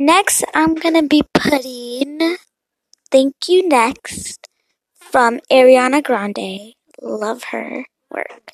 Next, I'm gonna be putting Thank You Next from Ariana Grande. Love her work.